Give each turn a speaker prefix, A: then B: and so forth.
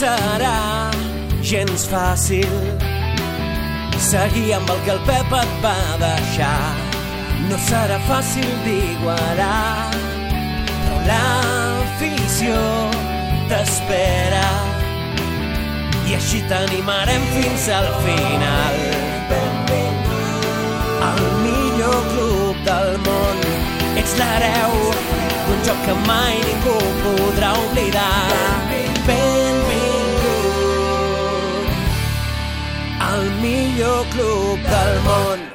A: serà gens fàcil seguir amb el que el Pep et va deixar. No serà fàcil d'igualar, però l'afició t'espera i així t'animarem fins al final. El millor club del món, ets l'hereu d'un joc que mai ningú podrà oblidar. Al millor club del món.